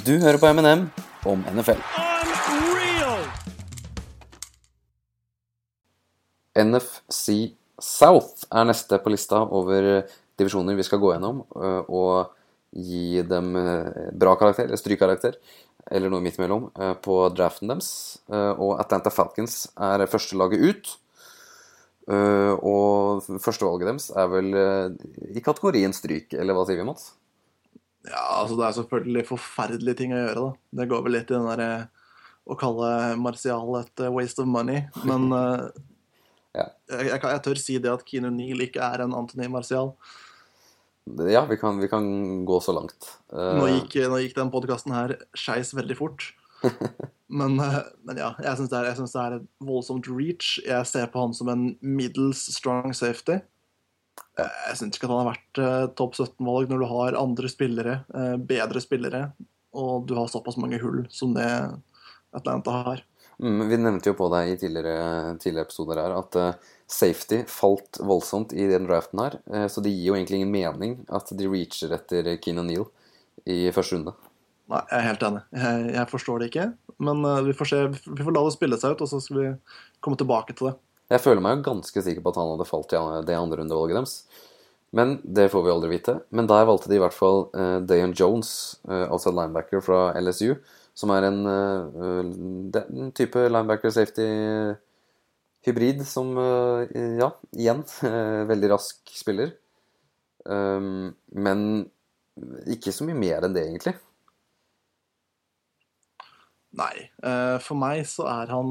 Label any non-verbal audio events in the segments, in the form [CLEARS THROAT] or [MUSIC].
Du hører på M&M om NFL. NFC South er neste på lista over divisjoner vi skal gå gjennom, øh, og gi dem øh, bra karakter, eller strykkarakter, eller noe midt imellom, øh, på draften deres. Og Atlanta Falcons er førstelaget ut. Øh, Og førstevalget deres er vel i kategorien stryk, eller hva sier vi, Mats? Ja, altså det er selvfølgelig forferdelige ting å gjøre, da. Det går vel litt i den derre å kalle Martial et eh, waste of money, men [LAUGHS] eh, Ja. jeg, jeg, jeg tør si det at Kino Neal ikke er en Anthony Martial. Ja, vi kan, vi kan gå så langt. Nå gikk, nå gikk den podkasten her skeis veldig fort. [LAUGHS] Men, eh, men ja, jeg syns det, det er et voldsomt reach. Jeg ser på han som en middels strong safety. Jeg syns ikke at han har vært eh, topp 17-valg når du har andre spillere, eh, bedre spillere, og du har såpass mange hull som det Atlanta har. Mm, vi nevnte jo på deg i tidligere, tidligere episoder her at eh, safety falt voldsomt i den draften her. så det gir jo egentlig ingen mening at de reacher etter Keen O'Neill i første runde. Nei, jeg er helt enig. Jeg, jeg forstår det ikke. Men vi får se. Vi får la det spille seg ut, og så skal vi komme tilbake til det. Jeg føler meg jo ganske sikker på at han hadde falt i det andre rundevalget deres. Men det får vi aldri vite. Men der valgte de i hvert fall uh, Dayan Jones, uh, altså linebacker fra LSU, som er en, uh, er type linebacker-safety-hybrid som, uh, ja, igjen, [LAUGHS] eh, veldig rask spiller. Um, men ikke så mye mer enn det, egentlig. Nei. eh, for meg så er han,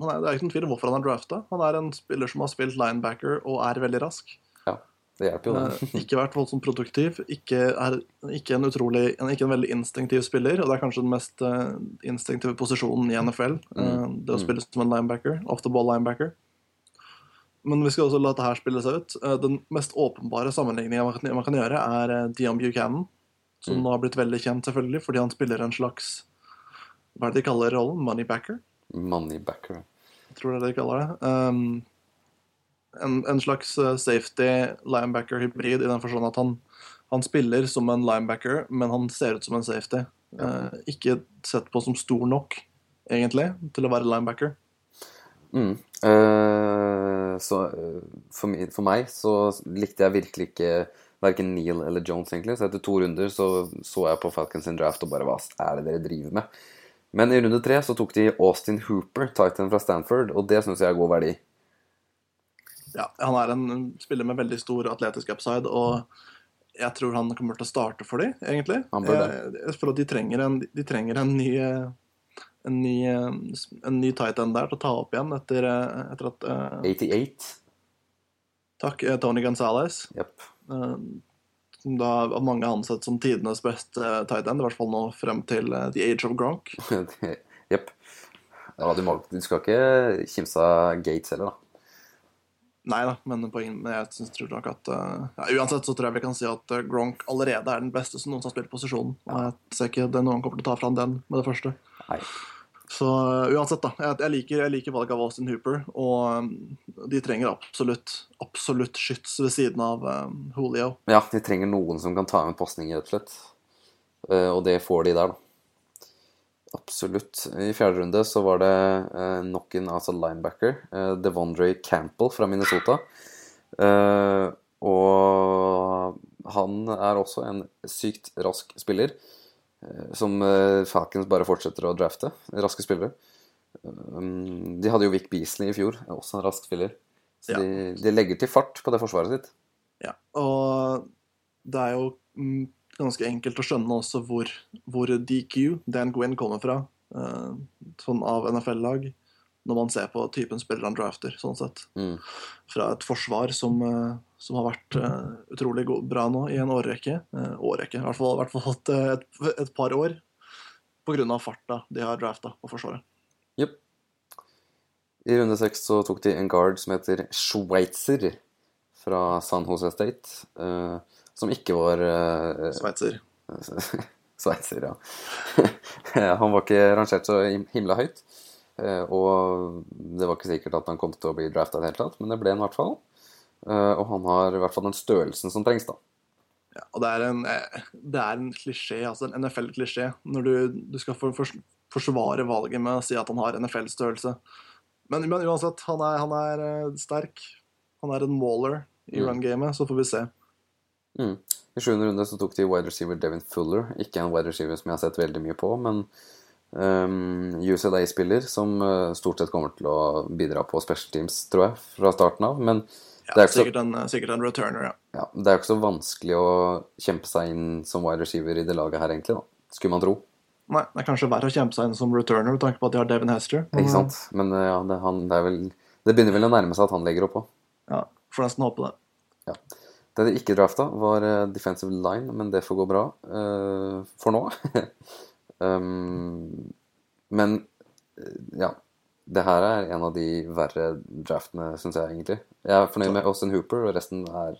han er, Det er ikke noen tvil om hvorfor han er drafta. Han er en spiller som har spilt linebacker og er veldig rask. Ja, det hjelper jo, Eh, det. ikke vært voldsomt produktiv. Ikke, er, ikke, en utrolig, ikke en veldig instinktiv spiller. Og det er kanskje den mest eh, instinktive posisjonen i NFL. eh, det å spille som en linebacker. Off the ball linebacker. Men vi skal også la dette spille seg ut. Den mest åpenbare sammenligningen man kan, man kan gjøre, er Dion Buchanan. Som Mm. nå har blitt veldig kjent, selvfølgelig, fordi han spiller en slags Hva er det de kaller rollen? Moneybacker? Moneybacker. Jeg tror det er det de kaller det. Um, en, en slags eh, safety linebacker-hybrid i den forstand at han, han spiller som en linebacker, men han ser ut som en safety. Eh, ikke sett på som stor nok, egentlig, til å være linebacker. Mm. Uh, så uh, for, mi- for meg så likte jeg virkelig ikke verken Neil eller Jones, egentlig. Så etter to runder så så jeg på Falcons draft og bare Hva er det dere driver med? Men i runde tre så tok de Austin Hooper, Titan fra Stanford, og det syns jeg er god verdi. Ja, han er en spiller med veldig stor atletisk upside, og jeg tror han kommer til å starte for dem, egentlig. Jeg, jeg føler at de trenger en, de trenger en ny eh, en ny, eh, en ny tight end der til å ta opp igjen etter, eh, etter at uh, 88. Takk, eh, Tony Gonzales. Yep. eh, Som da av mange ansett som tidenes beste eh, tight end, i hvert fall nå frem til eh, the age of Gronk. Jepp. Ja, du, du skal ikke kimse av Gates heller, da. Nei da, men, men jeg synes, tror nok at eh, ja, Uansett så tror jeg vi kan si at Gronk allerede er den beste som noen har spilt posisjonen. Og jeg ser ikke det noen kommer til å ta fra den med det første. Nei. Så eh, uansett, da. Jeg, jeg, liker, jeg liker valget av Austin Hooper, og um, de trenger absolutt absolutt skyts ved siden av um, Julio. Ja, de trenger noen som kan ta med pasninger, rett og slett. Uh, og det får de der, da. Absolutt. I fjerde runde så var det uh, nok en altså linebacker, uh, Devondre Campbell fra Minnesota. Uh, og han er også en sykt rask spiller, som eh, Falcons bare fortsetter å drafte. Raske spillere. Um, de hadde jo Vic Beasley i fjor, også en rask spiller. Så Ja. de, de legger til fart på det forsvaret sitt. Ja, og det er jo mm, ganske enkelt å skjønne også hvor, hvor DQ, Dan Gwyn, kommer fra. eh, sånn av NFL-lag. Når man ser på typen spiller han drafter, sånn sett. Mm. Fra et forsvar som, eh, som har vært eh, utrolig god, bra nå i en årrekke. Uh, årrekke, i hvert fall, i hvert fall et, et, et par år. Av farta de har drafta på Forsvaret. Jepp. I runde seks så tok de en guard som heter Schweitzer fra San Jose State. eh, som ikke var uh, Sveitser. Sveitser, [LAUGHS] ja. [LAUGHS] han var ikke rangert så himla høyt. Eh, og det var ikke sikkert at han kom til å bli drafta i det hele tatt, men det ble han i hvert fall. Eh, og han har i hvert fall den størrelsen som trengs, da. Ja, og det er en, eh, det er en klisjé, altså en NFL-klisjé, når du, du skal for, for, forsvare valget med å si at han har NFL-størrelse. Men, men, uansett, han er, han er sterk. Han er en mauler i Mm. run-gamet, så får vi se. Mm. I sjuende runde så tok de wide receiver Devin Fuller. Ikke en wide receiver som jeg har sett veldig mye på, men UCLA-spiller som eh, stort sett kommer til å bidra på special teams, tror jeg, fra starten av. Men Ja, det er sikkert, så en, sikkert en returner, ja. Ja, Det er jo ikke så vanskelig å kjempe seg inn som wide receiver i det laget her, egentlig. da. Skulle man tro. Nei, det er kanskje verre å kjempe seg inn som returner med tanke på at de har Devin Hester. men, Ikke sant? Men eh, ja, det, han, det er vel Det begynner vel å nærme seg at han legger opp òg. Ja, får nesten håpe det. Ja. Det de ikke drafta, var eh, defensive line, men det får gå bra uh, for nå. [LAUGHS] um, men eh, ja. Det her er en av de verre draftene, syns jeg egentlig. Jeg er fornøyd med Austin Hooper, og resten er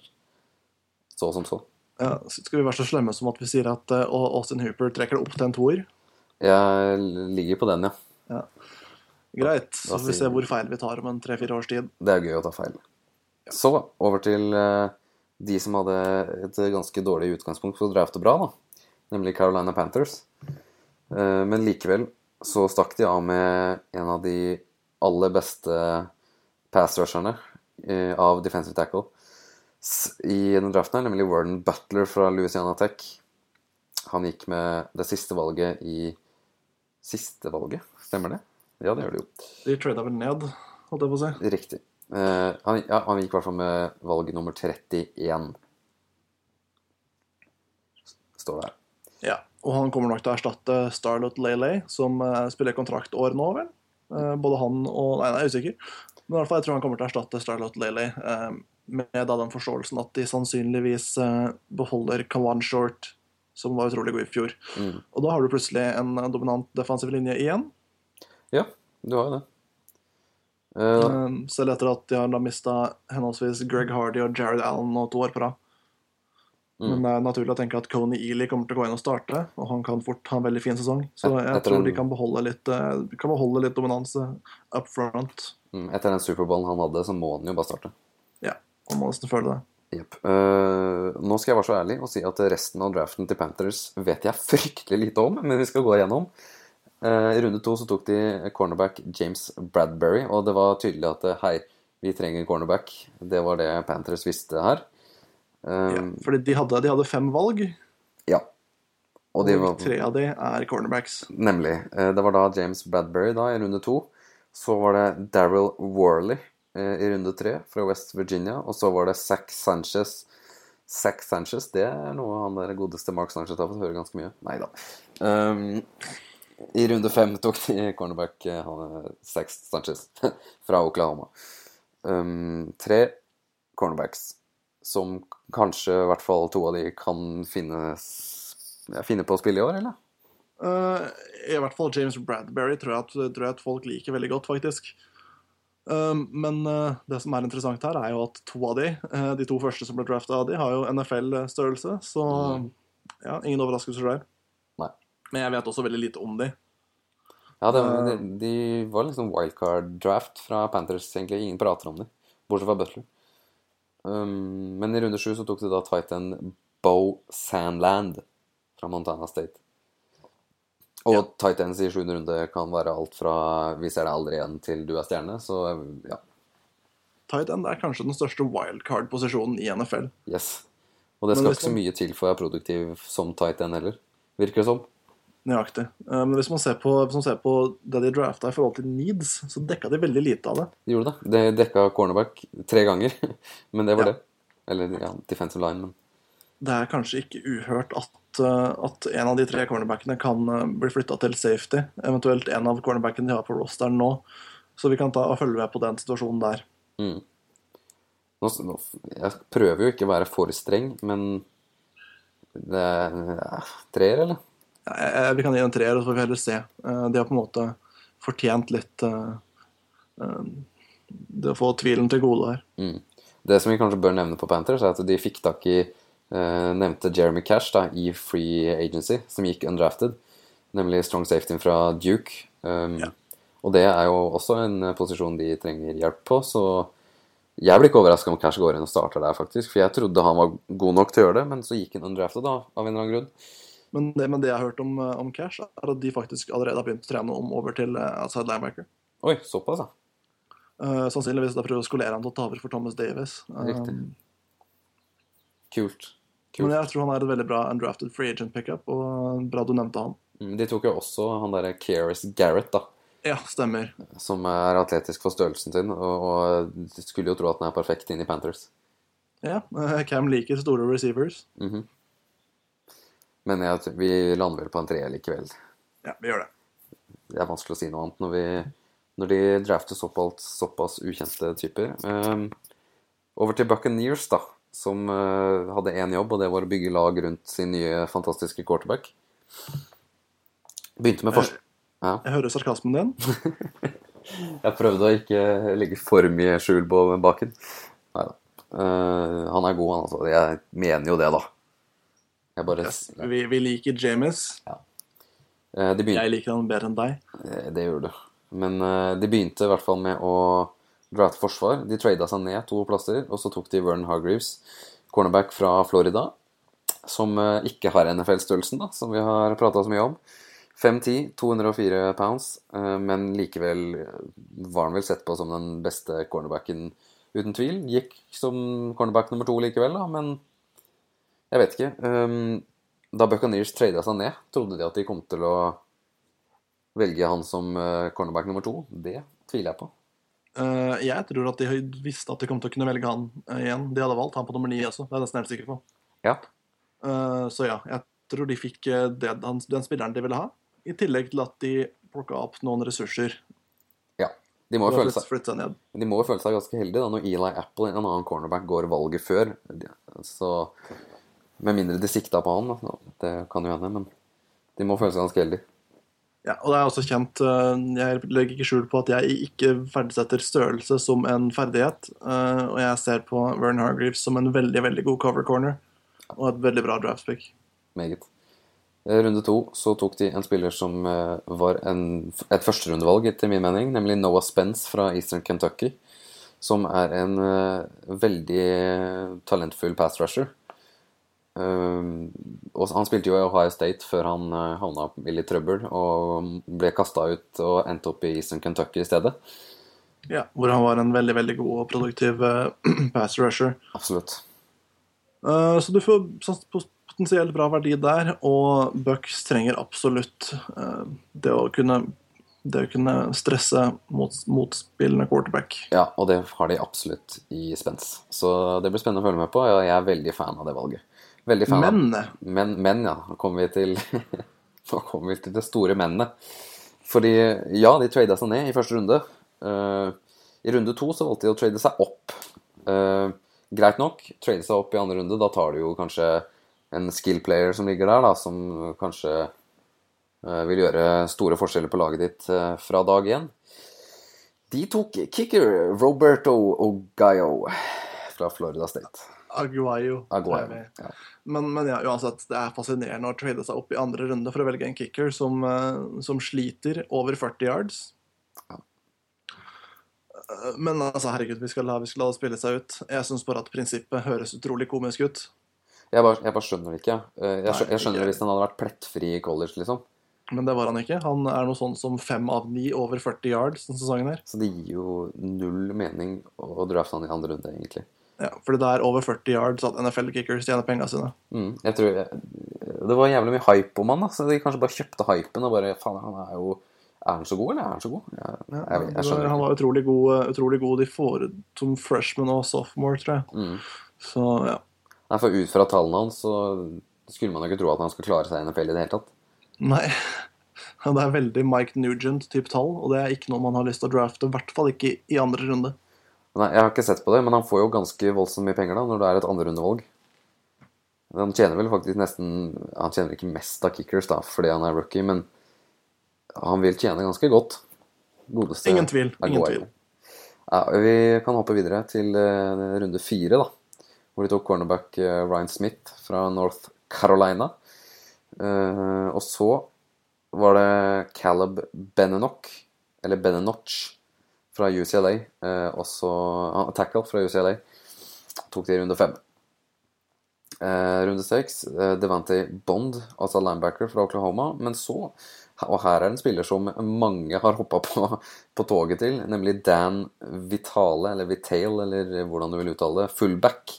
så som så. Ja, skal vi være så slemme som at vi sier at uh, Austin Hooper trekker det opp til en toer? Jeg ligger på den, ja. Greit. Så får vi se hvor feil vi tar om en tre-fire års tid. Det er gøy å ta feil. Så over til uh, de som hadde et ganske dårlig utgangspunkt for å drafte bra, da. Nemlig Carolina Panthers. Eh, men likevel så stakk de av med en av de aller beste pass-rusherne eh, av defensive tackle i den draften, her, nemlig Warden Butler fra Louisiana Tech. Han gikk med det siste valget i Siste valget? Stemmer det? Ja, det gjør det jo. De trada vel ned, holdt jeg på å si. Riktig. Eh, han, ja, han gikk i hvert fall med valg nummer 31. Står det her. Ja, og han kommer nok til å erstatte Starlot Lele, som eh, spiller kontraktår nå, vel? Eh, både han og Nei, nei, jeg er usikker. Men i hvert fall, jeg tror han kommer til å erstatte Starlot Lele eh, med da den forståelsen at de sannsynligvis eh, beholder Kawan Short, som var utrolig god i fjor. Mm. Og da har du plutselig en dominant defensiv linje igjen. Ja, du har jo det. Eh, Selv etter at de har mista henholdsvis Greg Hardy og Jared Allen nå to år på rad. Mm. Men det er naturlig å tenke at Coney Ely kommer til å gå inn og starte, og han kan fort ha en veldig fin sesong. Så jeg etter tror de kan beholde litt, eh, kan beholde litt dominanse up front. mm, etter den Superballen han hadde, så må han jo bare starte. Ja, man må nesten føle det. Yep. Uh, nå skal jeg være så ærlig og si at resten av draften til Panthers vet jeg fryktelig lite om, men vi skal gå igjennom. Uh, I runde to så tok de cornerback James Bradbury, og det var tydelig at eh, hei, vi trenger cornerback. Det var det Panthers visste her. Ja, fordi de hadde, de hadde fem valg, ja. Og og de var tre av de er cornerbacks. Nemlig. Eh, Det var da James Bradbury da i runde to. Så var det Daryl Worley eh, i runde tre fra West Virginia. Og så var det Zack Sanchez. Zack Sanchez, det er noe han der godeste Mark Sanchez har fått høre ganske mye. Nei da. Um, I runde fem tok de cornerback eh, han, Zack Sanchez [LAUGHS] fra Oklahoma. Um, tre cornerbacks som kanskje i hvert fall to av de kan finne, finne på å spille i år, eller? Uh, I hvert fall James Bradbury tror jeg, at, tror jeg at folk liker veldig godt, faktisk. Uh, men uh, det som er interessant her, er jo at to av de, eh, de to første som ble drafta av de, har jo NFL-størrelse, så ja, ingen overraskelser der. Nei. Men jeg vet også veldig lite om de. Ja, det, de, de var liksom wildcard-draft fra Panthers, egentlig. Ingen prater om de, bortsett fra Butler. Um, men i runde sju så tok de da Titan Bo Sandland fra Montana State. Og Ja. tight ends i sjuende runde kan være alt fra 'vi ser deg aldri igjen' til 'du er stjerne', så ja, Tight end er kanskje den største wildcard-posisjonen i NFL. yes. Og det skal ikke så mye til for å være produktiv som tight end heller, virker det som. Nøyaktig. Eh, Men hvis man ser på, man ser på det de drafta i forhold til needs, så dekka de veldig lite av det. De gjorde det. De dekka cornerback tre ganger, [LAUGHS] men det var Ja. det. Eller ja, defensive line, men Det er kanskje ikke uhørt at, eh, at en av de tre cornerbackene kan eh, bli flytta til safety. Eventuelt en av cornerbackene de har på rosteren nå. Så vi kan ta og følge med på den situasjonen der. Mm. Nå, nå, jeg prøver jo ikke å være for streng, men det er treer, eller? Jeg- jeg- vi kan gi en treer, og så får vi heller se. Eh, De har på en måte fortjent litt eh, eh, Det å få tvilen til gode her. Mm. Det som vi kanskje bør nevne på Panthers, er at de fikk tak i eh, nevnte Jeremy Cash da, i Free Agency, som gikk undrafted. Nemlig strong safety fra Duke. Um, Ja. Og det er jo også en eh, posisjon de trenger hjelp på, så Jeg blir ikke overraska om Cash går inn og starter der, faktisk. For jeg trodde han var god nok til å gjøre det, men så gikk han undrafted, da, av en eller annen grunn. Men det, men det jeg har hørt om, eh, om Cash, er at de faktisk allerede har begynt å trene om over til eh, outside linebacker. Oi, såpass, da. Uh, sannsynligvis da prøver å skolere han til å ta over for Thomas Davis. Riktig. Um, Kult. men jeg tror han er et veldig bra undrafted free agent pickup, og bra du nevnte han. Mm, De tok jo også han derre Keris Garrett, da. Ja, stemmer. Som er atletisk for størrelsen sin, og, og skulle jo tro at han er perfekt inn i Panthers. Ja, eh, Cam liker store receivers. Mhm. Men jeg, vi lander vel på en treer likevel. Ja, vi gjør det. Det er vanskelig å si noe annet når, vi, når de drafter såpass, såpass ukjente typer. Um, over til Buccaneers, da, som uh, hadde én jobb, og det var å bygge lag rundt sin nye fantastiske quarterback. Begynte med fors... Ja. Jeg hører sarkasmen din. [LAUGHS] Jeg prøvde å ikke legge for mye skjul på baken. Neida. Uh, han er god, han altså. Jeg mener jo det, da. Bare Yes. Vi, vi liker James. Eh, begynte Jeg liker han bedre enn deg. Det, Det gjør du. Men eh, de begynte i hvert fall med å dra til forsvar. De trada seg ned to plasser, og så tok de Vernon Hargreaves, cornerback fra Florida, som eh, ikke har NFL-størrelsen, da, som vi har prata så mye om. 5'10, 204 pounds, eh, men likevel eh, var han vel sett på som den beste cornerbacken, uten tvil. Gikk som cornerback nummer to likevel, da, men jeg vet ikke. Um, Da Buccaneers trada seg ned, trodde de at de kom til å velge han som eh, cornerback nummer to. Det tviler jeg på. Eh, jeg tror at de visste at de kom til å kunne velge han eh, igjen. De hadde valgt han på nummer ni også. Det er jeg nesten helt sikker på. Ja. Så ja, jeg tror de fikk det, den spilleren de ville ha. I tillegg til at de plukka opp noen ressurser. ja. De må jo føle seg, seg ned. de må jo føle seg ganske heldige da, når Eli Apple, en annen cornerback, går valget før. Så Med mindre de sikta på han, da. Det kan jo hende, men de må føle seg ganske heldige. Ja, og det er også kjent eh, Jeg legger ikke skjul på at jeg ikke verdsetter størrelse som en ferdighet. eh, og jeg ser på Vern Hargreaves som en veldig veldig god cover corner. Og et veldig bra draft pick. Meget. Eh, Runde to så tok de en spiller som var en, et førsterundevalg, etter min mening, nemlig Noah Spence fra Eastern Kentucky. Som er en veldig talentfull pass rusher. Um, og han spilte jo i Ohio State før han uh, havna i litt trøbbel og ble kasta ut og endte opp i Eastern Kentucky i stedet. Ja, Hvor han var en veldig veldig god og produktiv uh, [CLEARS THROAT] pass rusher. Absolutt. Uh, så du får sånn potensielt bra verdi der, og Bucks trenger absolutt eh, det å kunne det å kunne stresse mot, motspillende quarterback. Ja, og det har de absolutt i spens. Så det blir spennende å følge med på. og Jeg er veldig fan av det valget. Veldig fan av Men Men, men ja, nå kommer vi til [LAUGHS] kommer vi til det store mennet. Fordi ja, de trada seg ned i første runde. Uh, I runde to så valgte de å trade seg opp. Uh, greit nok, trade seg opp i andre runde. Da tar du jo kanskje en skill player som ligger der, da, som kanskje uh, vil gjøre store forskjeller på laget ditt fra dag én. De tok kicker Roberto Ogayo fra Florida State. Aguayo. Aguayo. Ja. Men, men ja, uansett, det er fascinerende å trade seg opp i andre runde for å velge en kicker som, eh, som sliter over 40 yards. Ja. Eh, Men altså, herregud, vi skal la, vi skal la det spille seg ut. Jeg syns bare at prinsippet høres utrolig komisk ut. Jeg bare, jeg bare skjønner det ikke. Eh, Jeg, skjø- jeg skjønner det hvis han hadde vært plettfri i college, liksom. Men det var han ikke. Han er noe sånn som fem av ni over 40 yards denne sesongen her. Så det gir jo null mening å drafte han i andre runde, egentlig. Ja, fordi det er over 40 yards at NFL-kickers tjener pengene sine. Mm, jeg tror Det var jævlig mye hype om han, da, så de kanskje bare kjøpte hypen og bare Faen, han er jo Er han så god, eller er han så god? Jeg, jeg, jeg, jeg skjønner han var utrolig god, utrolig god får som freshman og sophomore, tror jeg. Mm. Så ja. Nei, for ut fra tallene hans så skulle man jo ikke tro at han skal klare seg i NFL i det hele tatt. Nei. Det er veldig Mike Nugent-type tall, og det er ikke noe man har lyst til å drafte. I hvert fall ikke i andre runde. Nei, jeg har ikke sett på det, men han får jo ganske voldsomt mye penger da, når det er et andrerundevalg. Han tjener vel faktisk nesten Han tjener ikke mest av kickers da, fordi han er rookie, men han vil tjene ganske godt. Godeste Ingen tvil. Ingen tvil. Ja, vi kan hoppe videre til eh, runde fire, da. Hvor de tok cornerback eh, Ryan Smith fra North Carolina. Eh, og så var det Caleb Benenoch, eller Benenoch, fra UCLA. Eh, også uh, Tackle fra UCLA. Tok det i runde fem. Eh, runde seks, eh, Devante Bond, altså linebacker fra Oklahoma. Men så, og her er en spiller som mange har hoppa på, [LAUGHS] på toget til, nemlig Dan Vitale, eller Vitale, eller hvordan du vil uttale det, fullback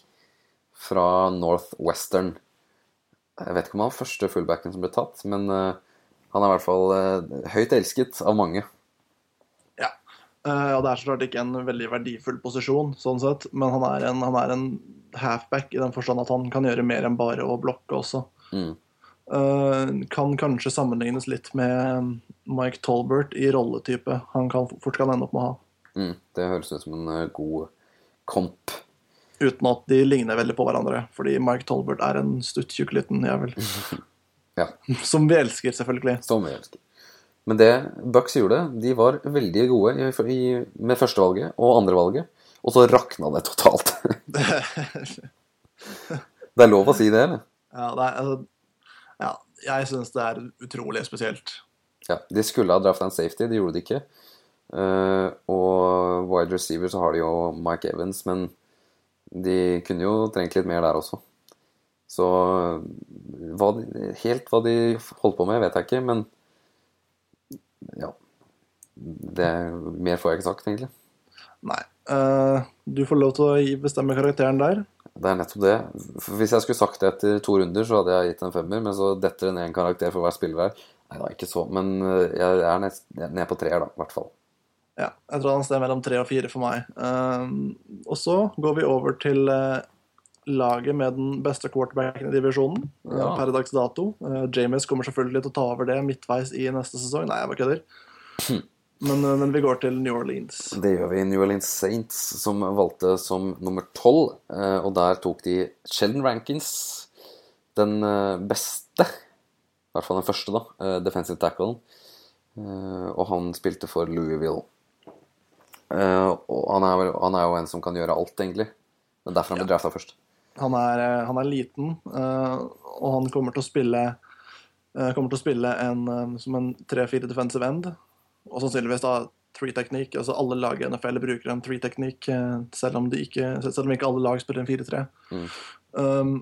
fra Northwestern. Jeg vet ikke om han var første fullbacken som ble tatt, men eh, han er i hvert fall eh, høyt elsket av mange. Eh, og det er så klart ikke en veldig verdifull posisjon, sånn sett, men han er en, han er en halfback i den forstand at han kan gjøre mer enn bare å blokke også. Mm. Eh, kan kanskje sammenlignes litt med Mike Tolbert i rolletype. Han kan fort kan ende opp med å ha. Mm. Det høres ut som en eh, god komp. Uten at de ligner veldig på hverandre, fordi Mike Tolbert er en stuttjukk liten jævel. [LAUGHS] Ja. Som vi elsker, selvfølgelig. Som vi elsker. Men det Bucks gjorde, de var veldig gode i, i, med førstevalget og andrevalget. Og så rakna det totalt. [LAUGHS] det er lov å si det, eller? Ja, det er, altså, ja jeg syns det er utrolig spesielt. Ja, De skulle ha drafta en safety, de gjorde det ikke. Uh, og wide receiver så har de jo Mike Evans, men de kunne jo trengt litt mer der også. Så hva de, helt hva de holdt på med, vet jeg ikke, men ja. Det, mer får jeg ikke sagt, egentlig. Nei. Uh, du får lov til å bestemme karakteren der. Det er nettopp det. Hvis jeg skulle sagt det etter to runder, så hadde jeg gitt en femmer, men så detter det ned en karakter for hver spiller her. Nei da, ikke så, men øh, jeg er ned, ned på treer, da, i hvert fall. Ja, jeg tror han står mellom tre og fire for meg. Uh, og så går vi over til eh, laget med den beste quarterbacken i divisjonen eh, Ja. per dags dato. Uh, James kommer selvfølgelig til å ta over det midtveis i neste sesong. Nei, jeg bare kødder. Men, eh, men vi går til New Orleans. Det gjør vi i New Orleans Saints, som valgte som nummer tolv. eh, Og der tok de Sheldon Rankins, den eh, beste, i hvert fall den første, da, eh, defensive tacklen. Eh, Og han spilte for Louisville. Eh, Og han er, han er jo en som kan gjøre alt, egentlig. Det er derfor han ble drafta først. Han er, eh, han er liten, eh, og han kommer til å spille eh, kommer til å spille en, som en 3-4 defensive end. Og sannsynligvis da three-teknikk. Altså alle lag i NFL bruker en three-teknikk, selv, om de ikke- selv om ikke alle lag spiller en 4-3. Mm. Um,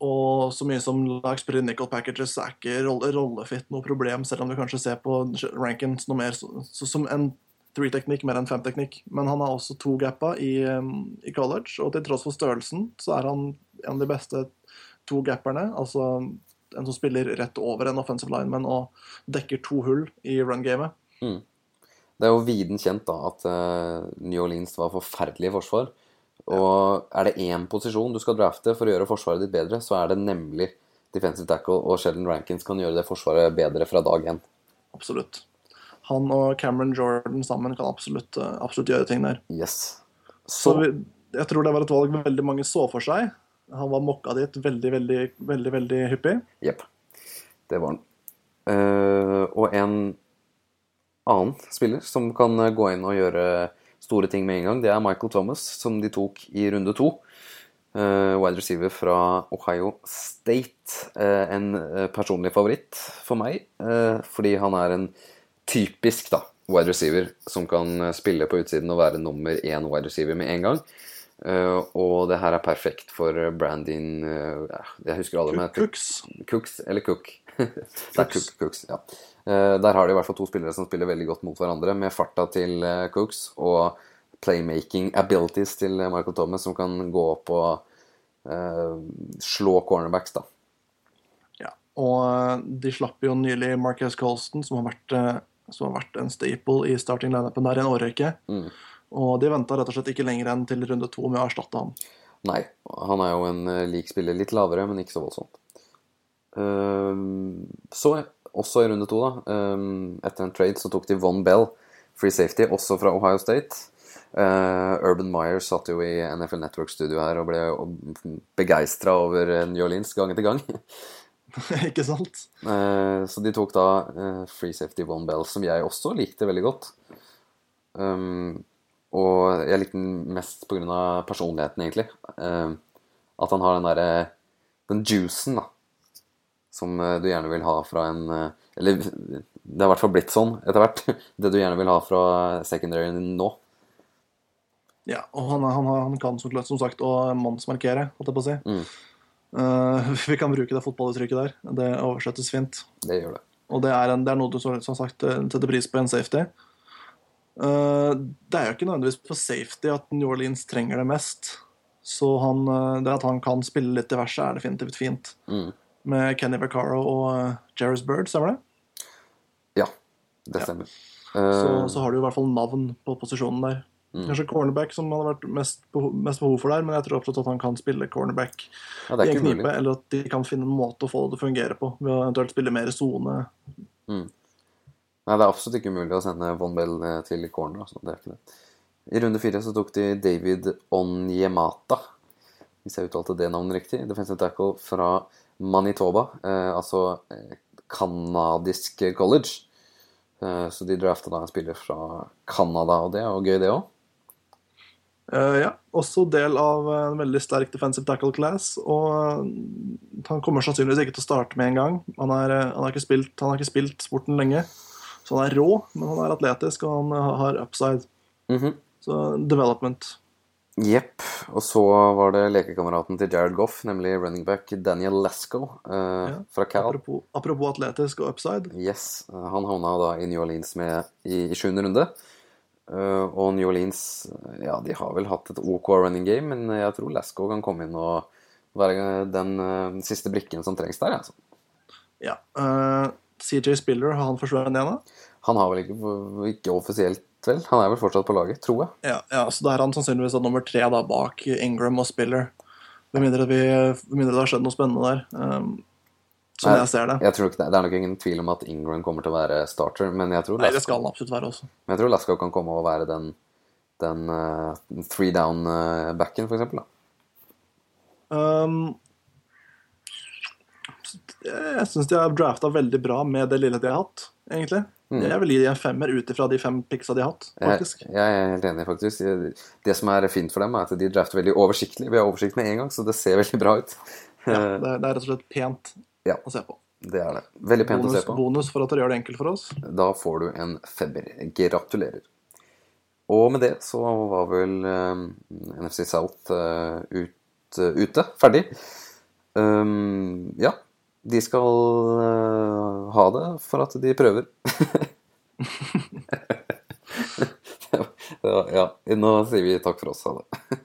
og så mye som lag spiller nickel packages, er ikke rolle, rollefit noe problem, selv om du kanskje ser på rankings noe mer som en three-teknikk mer enn fem-teknikk. Men han har også to gappa i, um, i college, og til tross for størrelsen så er han en av de beste to gapperne. Altså en som spiller rett over en offensive lineman og dekker to hull i run-gamet. Det er jo viden kjent da at eh, New Orleans var forferdelig i forsvar. Og er det én posisjon du skal drafte for å gjøre forsvaret ditt bedre, så er det nemlig defensive tackle, og Sheldon Rankins kan gjøre det forsvaret bedre fra dag én. Absolutt. Han og Cameron Jordan sammen kan absolutt, eh, absolutt gjøre ting der. Yes. Så vi, jeg tror det var et valg veldig mange så for seg. Han var mokka dit veldig, veldig, veldig veldig hyppig. Jepp. Det var han. Uh, og en annen spiller som kan eh, gå inn og gjøre store ting med en gang, det er Michael Thomas, som de tok i runde to. Uh, wide receiver fra Ohio State. Uh, en personlig favoritt for meg, fordi han er en typisk da, wide receiver som kan eh, spille på utsiden og være nummer én wide receiver med en gang. Uh, og det her er perfekt for Brandin Brandon eh, Jeg husker alle med Cooks. Cooks eller Cook. [LAUGHS] det er Cook, Cooks, ja. Uh, der har de i hvert fall to spillere som spiller veldig godt mot hverandre, med farta til eh, Cooks og playmaking abilities til eh, Michael Thomas, som kan gå opp og eh, slå cornerbacks, da. Ja. Og eh, de slapp jo nylig Marcus Colston, som har vært, eh, som har vært en staple i starting lineupen der i en årrekke. Mm. Og de venta rett og slett ikke lenger enn til runde to med å erstatte han. Nei, han er jo en eh, lik spiller. Litt lavere, men ikke så voldsomt. Ehm, så, også i runde to, da, ehm, etter en trade, så tok de Von Bell, free safety, også fra Ohio State. Eh, Urban Meyer satt jo i NFL Network-studio her og ble begeistra over New Orleans gang etter gang. [LAUGHS] [LAUGHS] ikke sant? Eh, så de tok da eh, free safety One Bell, som jeg også likte veldig godt. Um, og jeg likte den mest pga. personligheten, egentlig. Um, at han har den derre Den juicen, da. Som eh, du gjerne vil ha fra en eh, Eller det har i hvert fall blitt sånn etter hvert. [LAUGHS] Det du gjerne vil ha fra secondaryen din nå. Ja, og han, han, han kan som, som sagt å mannsmarkere, holdt jeg på å si. Mm. Eh, [LAUGHS] vi kan bruke det fotballuttrykket der. Det oversettes fint. Det gjør det. Og det er, en, det er noe du som sagt eh, setter pris på en safety. Uh, det er jo ikke nødvendigvis på safety at New Orleans trenger det mest. Så han, det at han kan spille litt diverse, er definitivt fint. Mm. Med Kenny Vaccaro og uh, Jerris Bird, stemmer det? Ja, det Ja. stemmer. Så, Eh, så har du i hvert fall navn på posisjonen der. Mm. Kanskje cornerback som hadde vært mest behov, mest behov for der, men jeg tror absolutt at han kan spille cornerback ja, i en knipe, mulig. eller at de kan finne en måte å få det til å fungere på, ved å eventuelt spille mer i Mm. Nei, det er absolutt ikke umulig å sende Von Bell eh, til corner. Altså. Det er ikke det. I runde fire så tok de David Onyemata, hvis jeg uttalte det navnet riktig. Defensive tackle fra Manitoba, eh, altså canadisk kanadisk college. Eh, så de drafta da en spiller fra Canada, og det er jo gøy, det òg. Eh, ja, også del av en veldig sterk defensive tackle class. Og eh, han kommer sannsynligvis ikke til å starte med en gang. Han, er, eh, han, har ikke spilt, han har ikke spilt sporten lenge, så han er rå, men han er atletisk, og han har upside. Så development. Jepp. Og så var det lekekameraten til Jared Goff, nemlig running back Daniel Lasco uh, Ja, fra Cal. Apropos, apropos atletisk og upside. Yes, han havna da i New Orleans med i, i sjuende runde. Eh, og New Orleans eh, ja, de har vel hatt et OK running game, men jeg tror Lasco kan komme inn og være den eh, siste brikken som trengs der. Altså. Ja. Uh, CJ Spiller, har han forsvunnet igjen, da? Han har vel ikke, ikke offisielt, vel? Han er vel fortsatt på laget, tror jeg. Ja, ja, så da er han sannsynligvis da nummer tre da, bak Ingram og Spiller. Med mindre, vi, med mindre det har skjedd noe spennende der. Um, som Nei, jeg ser det. Jeg tror ikke det, det er nok ingen tvil om at Ingram kommer til å være starter, men jeg tror Nei, det skal han absolutt være også. men jeg tror Lasco kan komme og være den, den uh, three down-backen, for eksempel. Da. Um, jeg syns de har drafta veldig bra med det lille de har hatt, egentlig. Mm. Jeg vil gi dem en femmer ut ifra de fem picksa de har hatt, faktisk. Jeg, jeg er helt enig, faktisk. Det som er fint for dem, er at de drafter veldig oversiktlig. Vi har oversikt med en gang, så det ser veldig bra ut. Ja, [LAUGHS] det, er, det er rett og slett pent Ja. å se på. Det er det. Veldig pent Bonus, å se på. bonus for at dere gjør det enkelt for oss. Da får du en femmer. Gratulerer. Og med det så var vel eh, NFC South uh, ut, uh, ute. Ferdig. Um, ja. De skal uh, ha det for at de prøver. [LAUGHS] [LAUGHS] Det var- ja, nå sier vi takk for oss. Ha det.